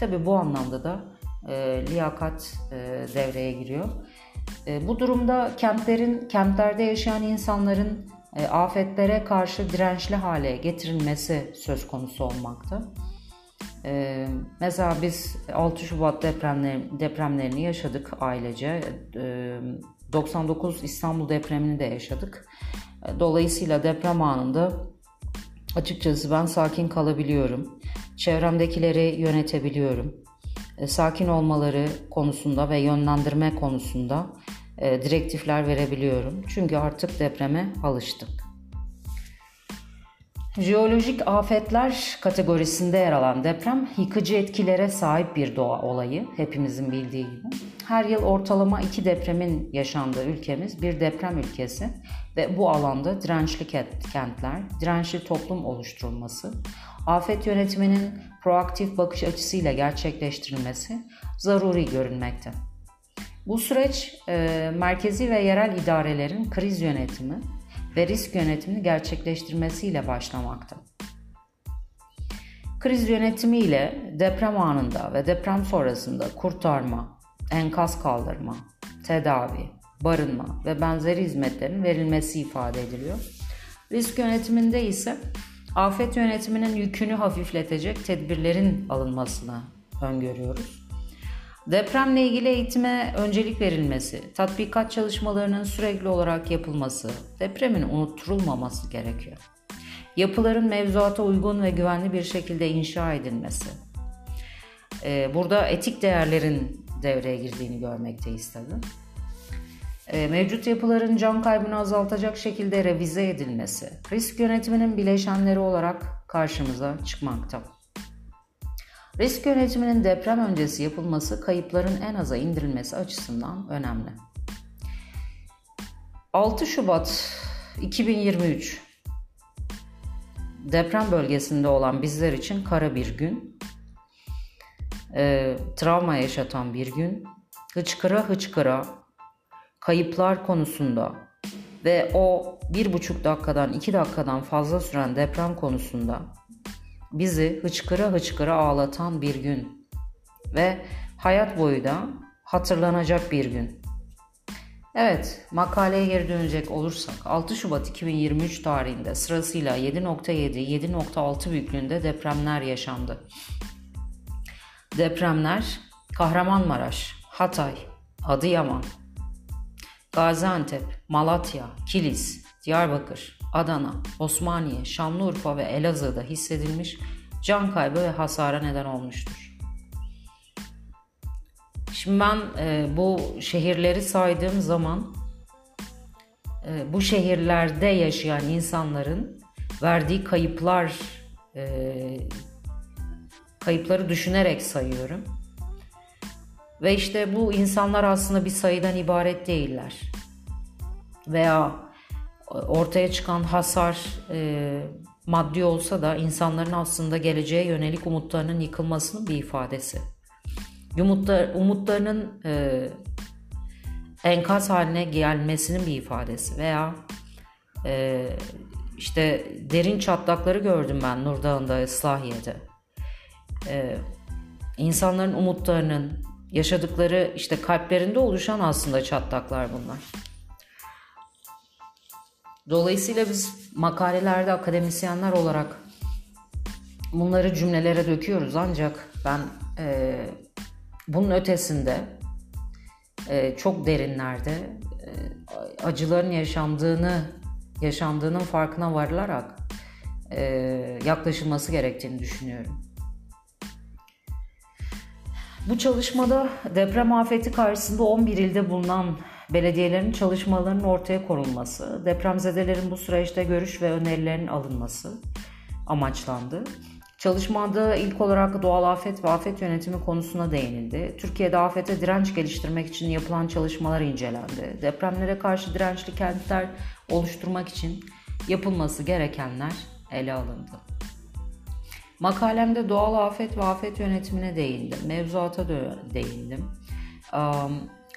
Tabi bu anlamda da e, liyakat e, devreye giriyor. E, bu durumda kentlerin, kentlerde yaşayan insanların e, afetlere karşı dirençli hale getirilmesi söz konusu olmakta. Ee, mesela biz 6 Şubat depremleri, depremlerini yaşadık ailece. Ee, 99 İstanbul depremini de yaşadık. Dolayısıyla deprem anında açıkçası ben sakin kalabiliyorum. Çevremdekileri yönetebiliyorum. Sakin olmaları konusunda ve yönlendirme konusunda direktifler verebiliyorum. Çünkü artık depreme alıştık. Jeolojik afetler kategorisinde yer alan deprem yıkıcı etkilere sahip bir doğa olayı hepimizin bildiği gibi. Her yıl ortalama iki depremin yaşandığı ülkemiz bir deprem ülkesi ve bu alanda dirençli kentler, dirençli toplum oluşturulması, afet yönetiminin proaktif bakış açısıyla gerçekleştirilmesi zaruri görünmekte. Bu süreç e, merkezi ve yerel idarelerin kriz yönetimi ve risk yönetimini gerçekleştirmesiyle başlamakta. Kriz yönetimi ile deprem anında ve deprem sonrasında kurtarma, enkaz kaldırma, tedavi, barınma ve benzeri hizmetlerin verilmesi ifade ediliyor. Risk yönetiminde ise afet yönetiminin yükünü hafifletecek tedbirlerin alınmasını öngörüyoruz. Depremle ilgili eğitime öncelik verilmesi, tatbikat çalışmalarının sürekli olarak yapılması, depremin unutturulmaması gerekiyor. Yapıların mevzuata uygun ve güvenli bir şekilde inşa edilmesi. Ee, burada etik değerlerin devreye girdiğini görmekteyiz tabii. Ee, mevcut yapıların can kaybını azaltacak şekilde revize edilmesi, risk yönetiminin bileşenleri olarak karşımıza çıkmakta. Risk yönetiminin deprem öncesi yapılması kayıpların en aza indirilmesi açısından önemli. 6 Şubat 2023 deprem bölgesinde olan bizler için kara bir gün, e, travma yaşatan bir gün, hıçkıra hıçkıra kayıplar konusunda ve o bir buçuk dakikadan iki dakikadan fazla süren deprem konusunda bizi hıçkıra hıçkıra ağlatan bir gün ve hayat boyu da hatırlanacak bir gün. Evet, makaleye geri dönecek olursak 6 Şubat 2023 tarihinde sırasıyla 7.7, 7.6 büyüklüğünde depremler yaşandı. Depremler Kahramanmaraş, Hatay, Adıyaman, Gaziantep, Malatya, Kilis, Diyarbakır, Adana, Osmaniye, Şanlıurfa ve Elazığ'da hissedilmiş can kaybı ve hasara neden olmuştur. Şimdi ben e, bu şehirleri saydığım zaman e, bu şehirlerde yaşayan insanların verdiği kayıplar e, kayıpları düşünerek sayıyorum. Ve işte bu insanlar aslında bir sayıdan ibaret değiller. Veya ortaya çıkan hasar e, maddi olsa da insanların aslında geleceğe yönelik umutlarının yıkılmasının bir ifadesi. Umutlar, umutlarının e, enkaz haline gelmesinin bir ifadesi veya e, işte derin çatlakları gördüm ben Nur Dağı'nda, Islahiye'de. E, insanların umutlarının yaşadıkları işte kalplerinde oluşan aslında çatlaklar bunlar. Dolayısıyla biz makalelerde akademisyenler olarak bunları cümlelere döküyoruz ancak ben e, bunun ötesinde e, çok derinlerde e, acıların yaşandığını yaşandığının farkına varılarak e, yaklaşılması gerektiğini düşünüyorum. Bu çalışmada deprem afeti karşısında 11 ilde bulunan belediyelerin çalışmalarının ortaya konulması, depremzedelerin bu süreçte görüş ve önerilerinin alınması amaçlandı. Çalışmada ilk olarak doğal afet ve afet yönetimi konusuna değinildi. Türkiye'de afete direnç geliştirmek için yapılan çalışmalar incelendi. Depremlere karşı dirençli kentler oluşturmak için yapılması gerekenler ele alındı. Makalemde doğal afet ve afet yönetimine değindim. Mevzuata değindim.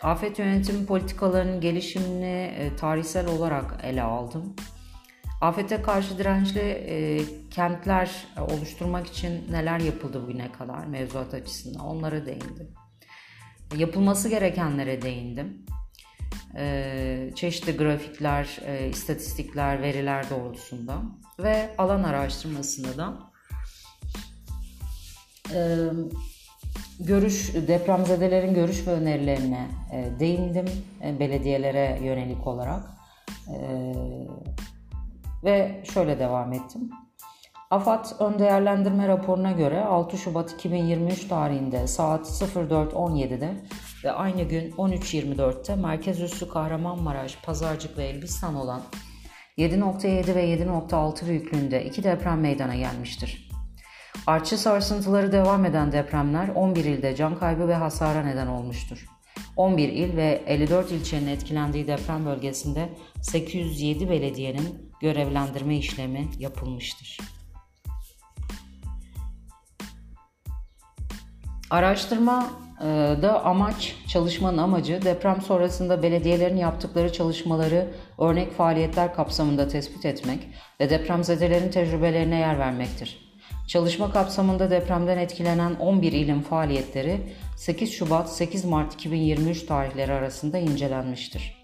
Afet yönetimi politikalarının gelişimini e, tarihsel olarak ele aldım. Afete karşı dirençli e, kentler e, oluşturmak için neler yapıldı bugüne kadar mevzuat açısından onlara değindim. Yapılması gerekenlere değindim. E, çeşitli grafikler, e, istatistikler, veriler doğrultusunda ve alan araştırmasında da e, görüş depremzedelerin görüş ve önerilerine e, değindim e, belediyelere yönelik olarak e, ve şöyle devam ettim. AFAD ön değerlendirme raporuna göre 6 Şubat 2023 tarihinde saat 04.17'de ve aynı gün 13.24'te merkez üssü Kahramanmaraş, Pazarcık ve Elbistan olan 7.7 ve 7.6 büyüklüğünde iki deprem meydana gelmiştir. Artçı sarsıntıları devam eden depremler 11 ilde can kaybı ve hasara neden olmuştur. 11 il ve 54 ilçenin etkilendiği deprem bölgesinde 807 belediyenin görevlendirme işlemi yapılmıştır. Araştırma e, amaç, çalışmanın amacı deprem sonrasında belediyelerin yaptıkları çalışmaları örnek faaliyetler kapsamında tespit etmek ve depremzedelerin tecrübelerine yer vermektir. Çalışma kapsamında depremden etkilenen 11 ilin faaliyetleri 8 Şubat 8 Mart 2023 tarihleri arasında incelenmiştir.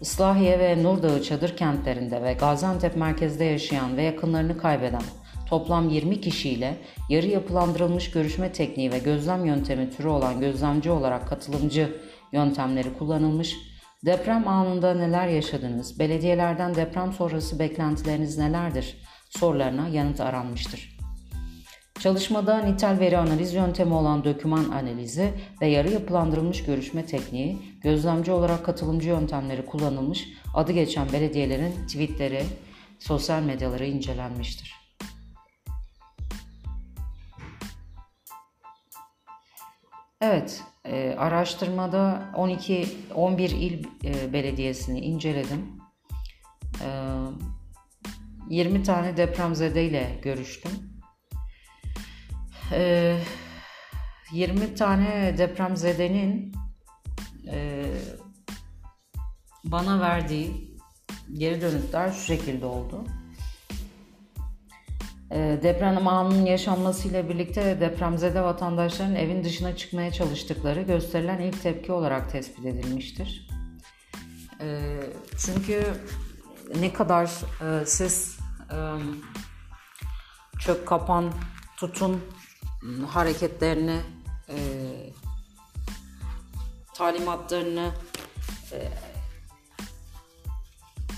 Islahiye ve Nurdağı çadır kentlerinde ve Gaziantep merkezde yaşayan ve yakınlarını kaybeden toplam 20 kişiyle yarı yapılandırılmış görüşme tekniği ve gözlem yöntemi türü olan gözlemci olarak katılımcı yöntemleri kullanılmış, deprem anında neler yaşadınız, belediyelerden deprem sonrası beklentileriniz nelerdir sorularına yanıt aranmıştır. Çalışmada nitel veri analiz yöntemi olan doküman analizi ve yarı yapılandırılmış görüşme tekniği, gözlemci olarak katılımcı yöntemleri kullanılmış, adı geçen belediyelerin tweetleri, sosyal medyaları incelenmiştir. Evet, e, araştırmada 12 11 il e, belediyesini inceledim. E, 20 tane depremzede ile görüştüm. E, 20 tane depremzedenin e, bana verdiği geri dönütler şu şekilde oldu. Ee, deprem anının yaşanmasıyla birlikte depremzede vatandaşların evin dışına çıkmaya çalıştıkları gösterilen ilk tepki olarak tespit edilmiştir. Ee, çünkü ne kadar e, siz e, çök kapan tutun hareketlerini e, talimatlarını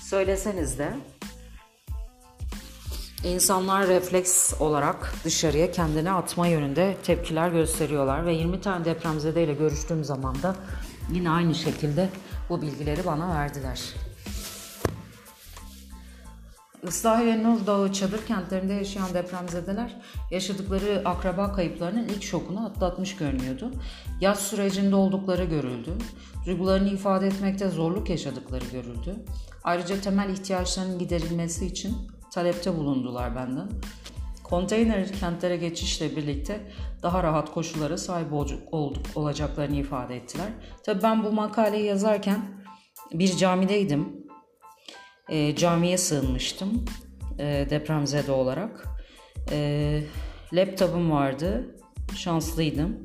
söyleseniz de İnsanlar refleks olarak dışarıya kendini atma yönünde tepkiler gösteriyorlar ve 20 tane depremzede ile görüştüğüm zaman da yine aynı şekilde bu bilgileri bana verdiler. Islahi ve Nur Dağı çadır kentlerinde yaşayan depremzedeler yaşadıkları akraba kayıplarının ilk şokunu atlatmış görünüyordu. Yaz sürecinde oldukları görüldü. Duygularını ifade etmekte zorluk yaşadıkları görüldü. Ayrıca temel ihtiyaçlarının giderilmesi için talepte bulundular benden. Konteyner kentlere geçişle birlikte daha rahat koşullara sahip olduk, olacaklarını ifade ettiler. Tabii ben bu makaleyi yazarken bir camideydim. E, camiye sığınmıştım e, depremzede olarak. E, laptopum vardı, şanslıydım.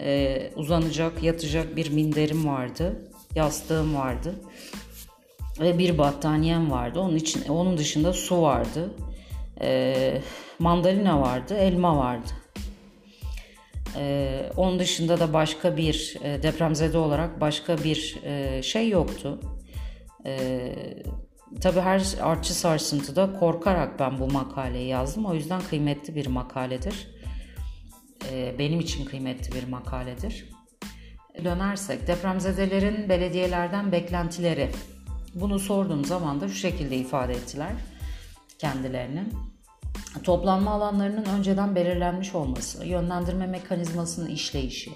E, uzanacak, yatacak bir minderim vardı, yastığım vardı ve bir battaniyem vardı. Onun için onun dışında su vardı. E, mandalina vardı, elma vardı. E, onun dışında da başka bir e, depremzede olarak başka bir e, şey yoktu. E, tabii her artçı sarsıntıda korkarak ben bu makaleyi yazdım. O yüzden kıymetli bir makaledir. E, benim için kıymetli bir makaledir. Dönersek depremzedelerin belediyelerden beklentileri bunu sorduğum zaman da şu şekilde ifade ettiler kendilerini. Toplanma alanlarının önceden belirlenmiş olması, yönlendirme mekanizmasının işleyişi,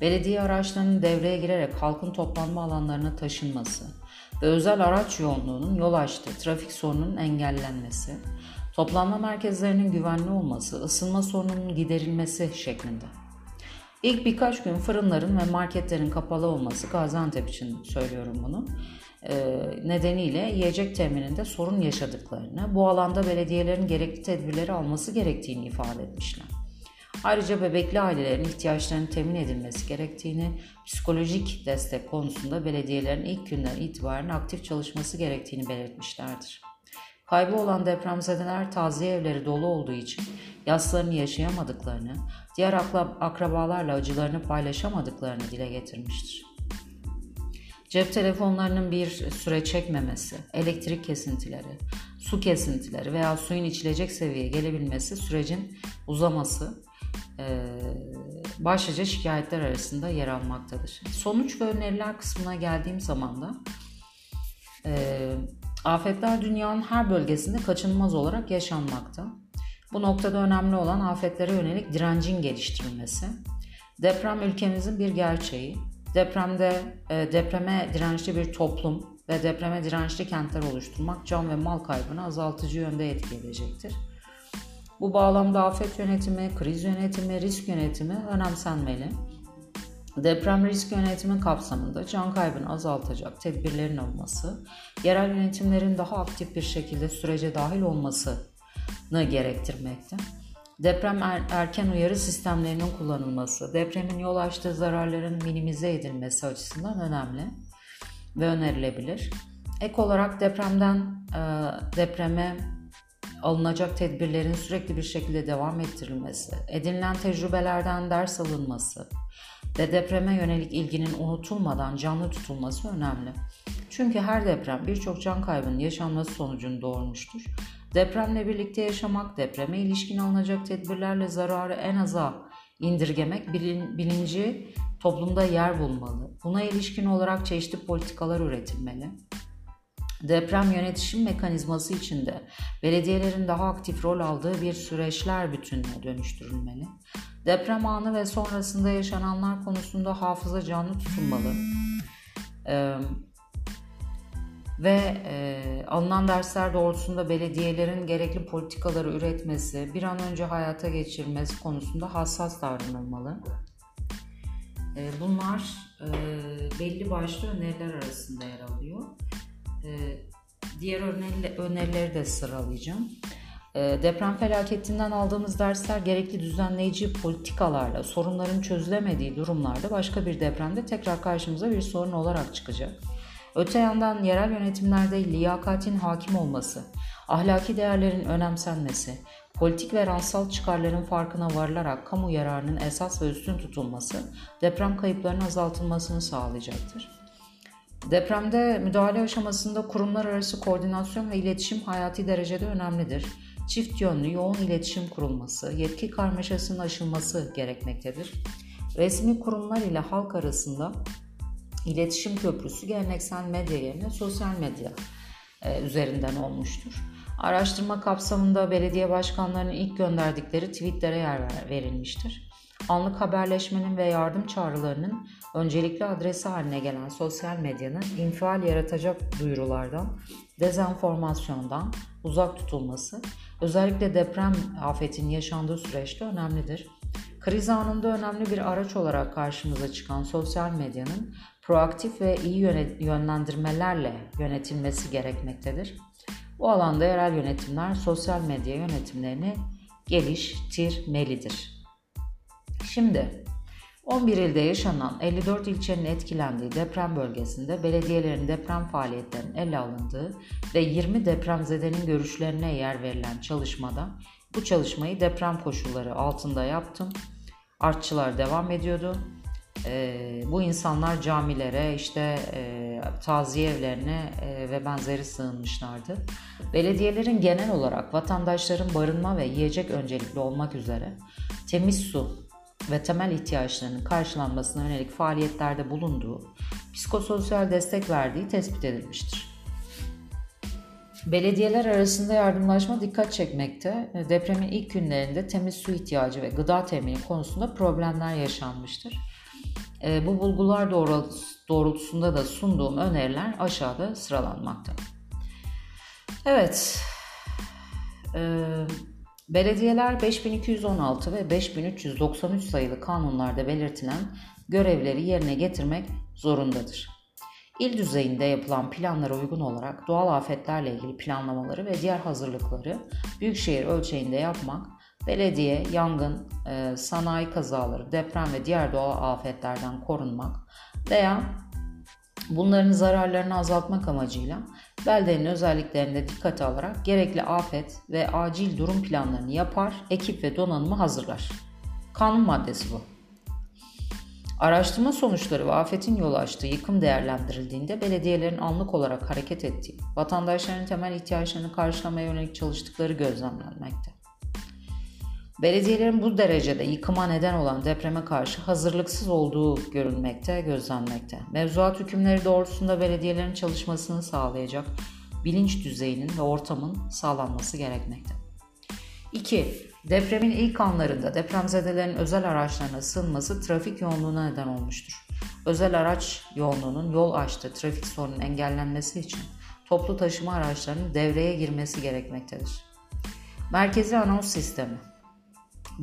belediye araçlarının devreye girerek halkın toplanma alanlarına taşınması ve özel araç yoğunluğunun yol açtığı trafik sorununun engellenmesi, toplanma merkezlerinin güvenli olması, ısınma sorununun giderilmesi şeklinde. İlk birkaç gün fırınların ve marketlerin kapalı olması Gaziantep için söylüyorum bunu e, nedeniyle yiyecek temininde sorun yaşadıklarını, bu alanda belediyelerin gerekli tedbirleri alması gerektiğini ifade etmişler. Ayrıca bebekli ailelerin ihtiyaçlarının temin edilmesi gerektiğini, psikolojik destek konusunda belediyelerin ilk günden itibaren aktif çalışması gerektiğini belirtmişlerdir. Kaybı olan depremzedeler taziye evleri dolu olduğu için yaslarını yaşayamadıklarını, diğer akrabalarla acılarını paylaşamadıklarını dile getirmiştir. Cep telefonlarının bir süre çekmemesi, elektrik kesintileri, su kesintileri veya suyun içilecek seviyeye gelebilmesi sürecin uzaması başlıca şikayetler arasında yer almaktadır. Sonuç ve öneriler kısmına geldiğim zaman da e, afetler dünyanın her bölgesinde kaçınılmaz olarak yaşanmakta. Bu noktada önemli olan afetlere yönelik direncin geliştirilmesi. Deprem ülkemizin bir gerçeği. Depremde e, depreme dirençli bir toplum ve depreme dirençli kentler oluşturmak can ve mal kaybını azaltıcı yönde etki edecektir. Bu bağlamda afet yönetimi, kriz yönetimi, risk yönetimi önemsenmeli. Deprem risk yönetimi kapsamında can kaybını azaltacak tedbirlerin alınması, yerel yönetimlerin daha aktif bir şekilde sürece dahil olmasını gerektirmekte. Deprem er, erken uyarı sistemlerinin kullanılması, depremin yol açtığı zararların minimize edilmesi açısından önemli ve önerilebilir. Ek olarak depremden depreme alınacak tedbirlerin sürekli bir şekilde devam ettirilmesi, edinilen tecrübelerden ders alınması ve depreme yönelik ilginin unutulmadan canlı tutulması önemli. Çünkü her deprem birçok can kaybının yaşanması sonucunu doğurmuştur. Depremle birlikte yaşamak, depreme ilişkin alınacak tedbirlerle zararı en aza indirgemek bilinci toplumda yer bulmalı. Buna ilişkin olarak çeşitli politikalar üretilmeli. Deprem yönetişim mekanizması içinde belediyelerin daha aktif rol aldığı bir süreçler bütününe dönüştürülmeli. Deprem anı ve sonrasında yaşananlar konusunda hafıza canlı tutulmalı. Ee, ve e, alınan dersler doğrultusunda belediyelerin gerekli politikaları üretmesi, bir an önce hayata geçirmesi konusunda hassas davranılmalı. E, bunlar e, belli başlı öneriler arasında yer alıyor. Ee, diğer önerileri de sıralayacağım. Ee, deprem felaketinden aldığımız dersler gerekli düzenleyici politikalarla sorunların çözülemediği durumlarda başka bir depremde tekrar karşımıza bir sorun olarak çıkacak. Öte yandan yerel yönetimlerde liyakatin hakim olması, ahlaki değerlerin önemsenmesi, politik ve ransal çıkarların farkına varılarak kamu yararının esas ve üstün tutulması deprem kayıplarının azaltılmasını sağlayacaktır. Depremde müdahale aşamasında kurumlar arası koordinasyon ve iletişim hayati derecede önemlidir. Çift yönlü yoğun iletişim kurulması, yetki karmaşasının aşılması gerekmektedir. Resmi kurumlar ile halk arasında iletişim köprüsü geleneksel medya yerine sosyal medya e, üzerinden olmuştur. Araştırma kapsamında belediye başkanlarının ilk gönderdikleri tweetlere yer verilmiştir. Anlık haberleşmenin ve yardım çağrılarının öncelikli adresi haline gelen sosyal medyanın infial yaratacak duyurulardan, dezenformasyondan uzak tutulması özellikle deprem afetinin yaşandığı süreçte önemlidir. Kriz anında önemli bir araç olarak karşımıza çıkan sosyal medyanın proaktif ve iyi yönlendirmelerle yönetilmesi gerekmektedir. Bu alanda yerel yönetimler sosyal medya yönetimlerini geliştirmelidir. Şimdi 11 ilde yaşanan 54 ilçenin etkilendiği deprem bölgesinde belediyelerin deprem faaliyetlerinin ele alındığı ve 20 depremzedenin görüşlerine yer verilen çalışmada bu çalışmayı deprem koşulları altında yaptım. Artçılar devam ediyordu. Ee, bu insanlar camilere, işte e, taziye evlerine e, ve benzeri sığınmışlardı. Belediyelerin genel olarak vatandaşların barınma ve yiyecek öncelikli olmak üzere temiz su, ve temel ihtiyaçlarının karşılanmasına yönelik faaliyetlerde bulunduğu, psikososyal destek verdiği tespit edilmiştir. Belediyeler arasında yardımlaşma dikkat çekmekte, depremin ilk günlerinde temiz su ihtiyacı ve gıda temini konusunda problemler yaşanmıştır. E, bu bulgular doğrultusunda da sunduğum öneriler aşağıda sıralanmakta. Evet, e, Belediyeler 5216 ve 5393 sayılı kanunlarda belirtilen görevleri yerine getirmek zorundadır. İl düzeyinde yapılan planlara uygun olarak doğal afetlerle ilgili planlamaları ve diğer hazırlıkları büyükşehir ölçeğinde yapmak, belediye, yangın, e, sanayi kazaları, deprem ve diğer doğal afetlerden korunmak veya Bunların zararlarını azaltmak amacıyla beldenin özelliklerine dikkate alarak gerekli afet ve acil durum planlarını yapar, ekip ve donanımı hazırlar. Kanun maddesi bu. Araştırma sonuçları ve afetin yol açtığı yıkım değerlendirildiğinde belediyelerin anlık olarak hareket ettiği, vatandaşların temel ihtiyaçlarını karşılamaya yönelik çalıştıkları gözlemlenmekte. Belediyelerin bu derecede yıkıma neden olan depreme karşı hazırlıksız olduğu görülmekte, gözlenmekte. Mevzuat hükümleri doğrultusunda belediyelerin çalışmasını sağlayacak bilinç düzeyinin ve ortamın sağlanması gerekmekte. 2. Depremin ilk anlarında depremzedelerin özel araçlarına sığınması trafik yoğunluğuna neden olmuştur. Özel araç yoğunluğunun yol açtığı trafik sorunun engellenmesi için toplu taşıma araçlarının devreye girmesi gerekmektedir. Merkezi anons sistemi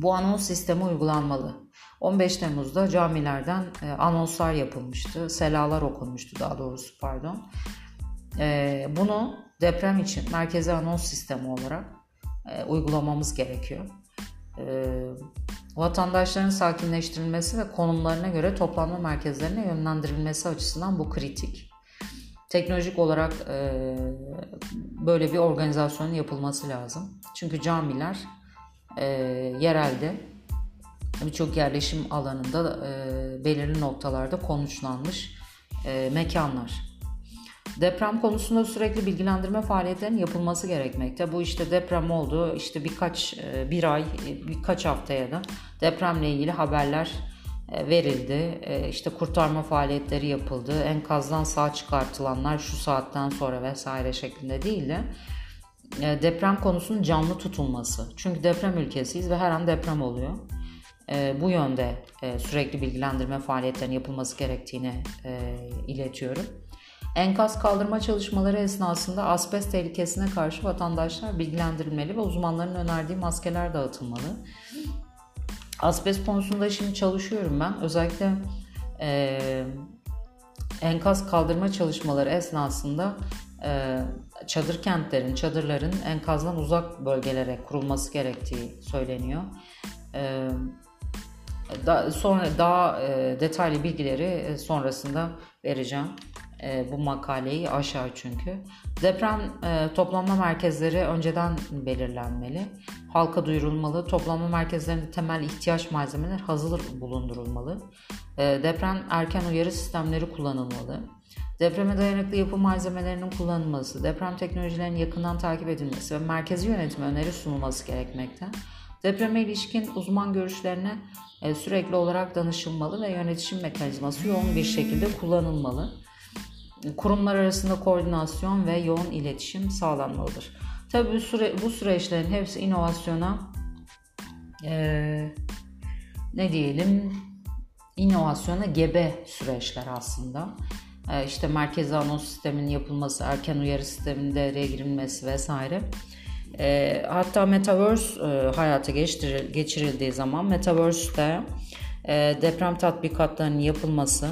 bu anons sistemi uygulanmalı. 15 Temmuz'da camilerden e, anonslar yapılmıştı, selalar okunmuştu daha doğrusu pardon. E, bunu deprem için merkezi anons sistemi olarak e, uygulamamız gerekiyor. E, vatandaşların sakinleştirilmesi ve konumlarına göre toplanma merkezlerine yönlendirilmesi açısından bu kritik. Teknolojik olarak böyle bir organizasyonun yapılması lazım. Çünkü camiler e, yerelde birçok yerleşim alanında e, belirli noktalarda konuşlanmış e, mekanlar. Deprem konusunda sürekli bilgilendirme faaliyetlerinin yapılması gerekmekte. Bu işte deprem oldu, işte birkaç e, bir ay, birkaç haftaya da depremle ilgili haberler e, verildi. E, işte kurtarma faaliyetleri yapıldı. Enkazdan sağ çıkartılanlar şu saatten sonra vesaire şeklinde değil de e, deprem konusunun canlı tutulması. Çünkü deprem ülkesiyiz ve her an deprem oluyor. E, bu yönde e, sürekli bilgilendirme faaliyetlerinin yapılması gerektiğini iletiyorum. Enkaz kaldırma çalışmaları esnasında asbest tehlikesine karşı vatandaşlar bilgilendirilmeli ve uzmanların önerdiği maskeler dağıtılmalı. Asbest konusunda şimdi çalışıyorum ben. Özellikle e, enkaz kaldırma çalışmaları esnasında e, çadır kentlerin, çadırların enkazdan uzak bölgelere kurulması gerektiği söyleniyor. E, da, sonra daha e, detaylı bilgileri e, sonrasında vereceğim. E, bu makaleyi aşağı çünkü. Deprem e, toplanma merkezleri önceden belirlenmeli. Halka duyurulmalı. Toplanma merkezlerinde temel ihtiyaç malzemeler hazır bulundurulmalı. E, deprem erken uyarı sistemleri kullanılmalı. Depreme dayanıklı yapı malzemelerinin kullanılması, deprem teknolojilerinin yakından takip edilmesi ve merkezi yönetime öneri sunulması gerekmekte. Depreme ilişkin uzman görüşlerine e, sürekli olarak danışılmalı ve yönetişim mekanizması yoğun bir şekilde kullanılmalı. Kurumlar arasında koordinasyon ve yoğun iletişim sağlanmalıdır. Tabii bu, süre, bu süreçlerin hepsi inovasyona e, ne diyelim inovasyona gebe süreçler aslında. E, işte merkezi anons sisteminin yapılması, erken uyarı sisteminin devreye girilmesi vesaire. E, hatta Metaverse e, hayata geçiril, geçirildiği zaman Metaverse'de e, deprem tatbikatlarının yapılması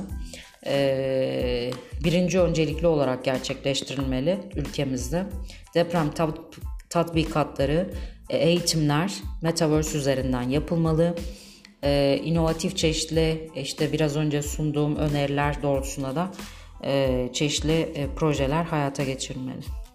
e, birinci öncelikli olarak gerçekleştirilmeli ülkemizde. Deprem tat, tatbikatları, eğitimler Metaverse üzerinden yapılmalı. E, çeşitli işte biraz önce sunduğum öneriler doğrultusunda da çeşitli projeler hayata geçirilmeli.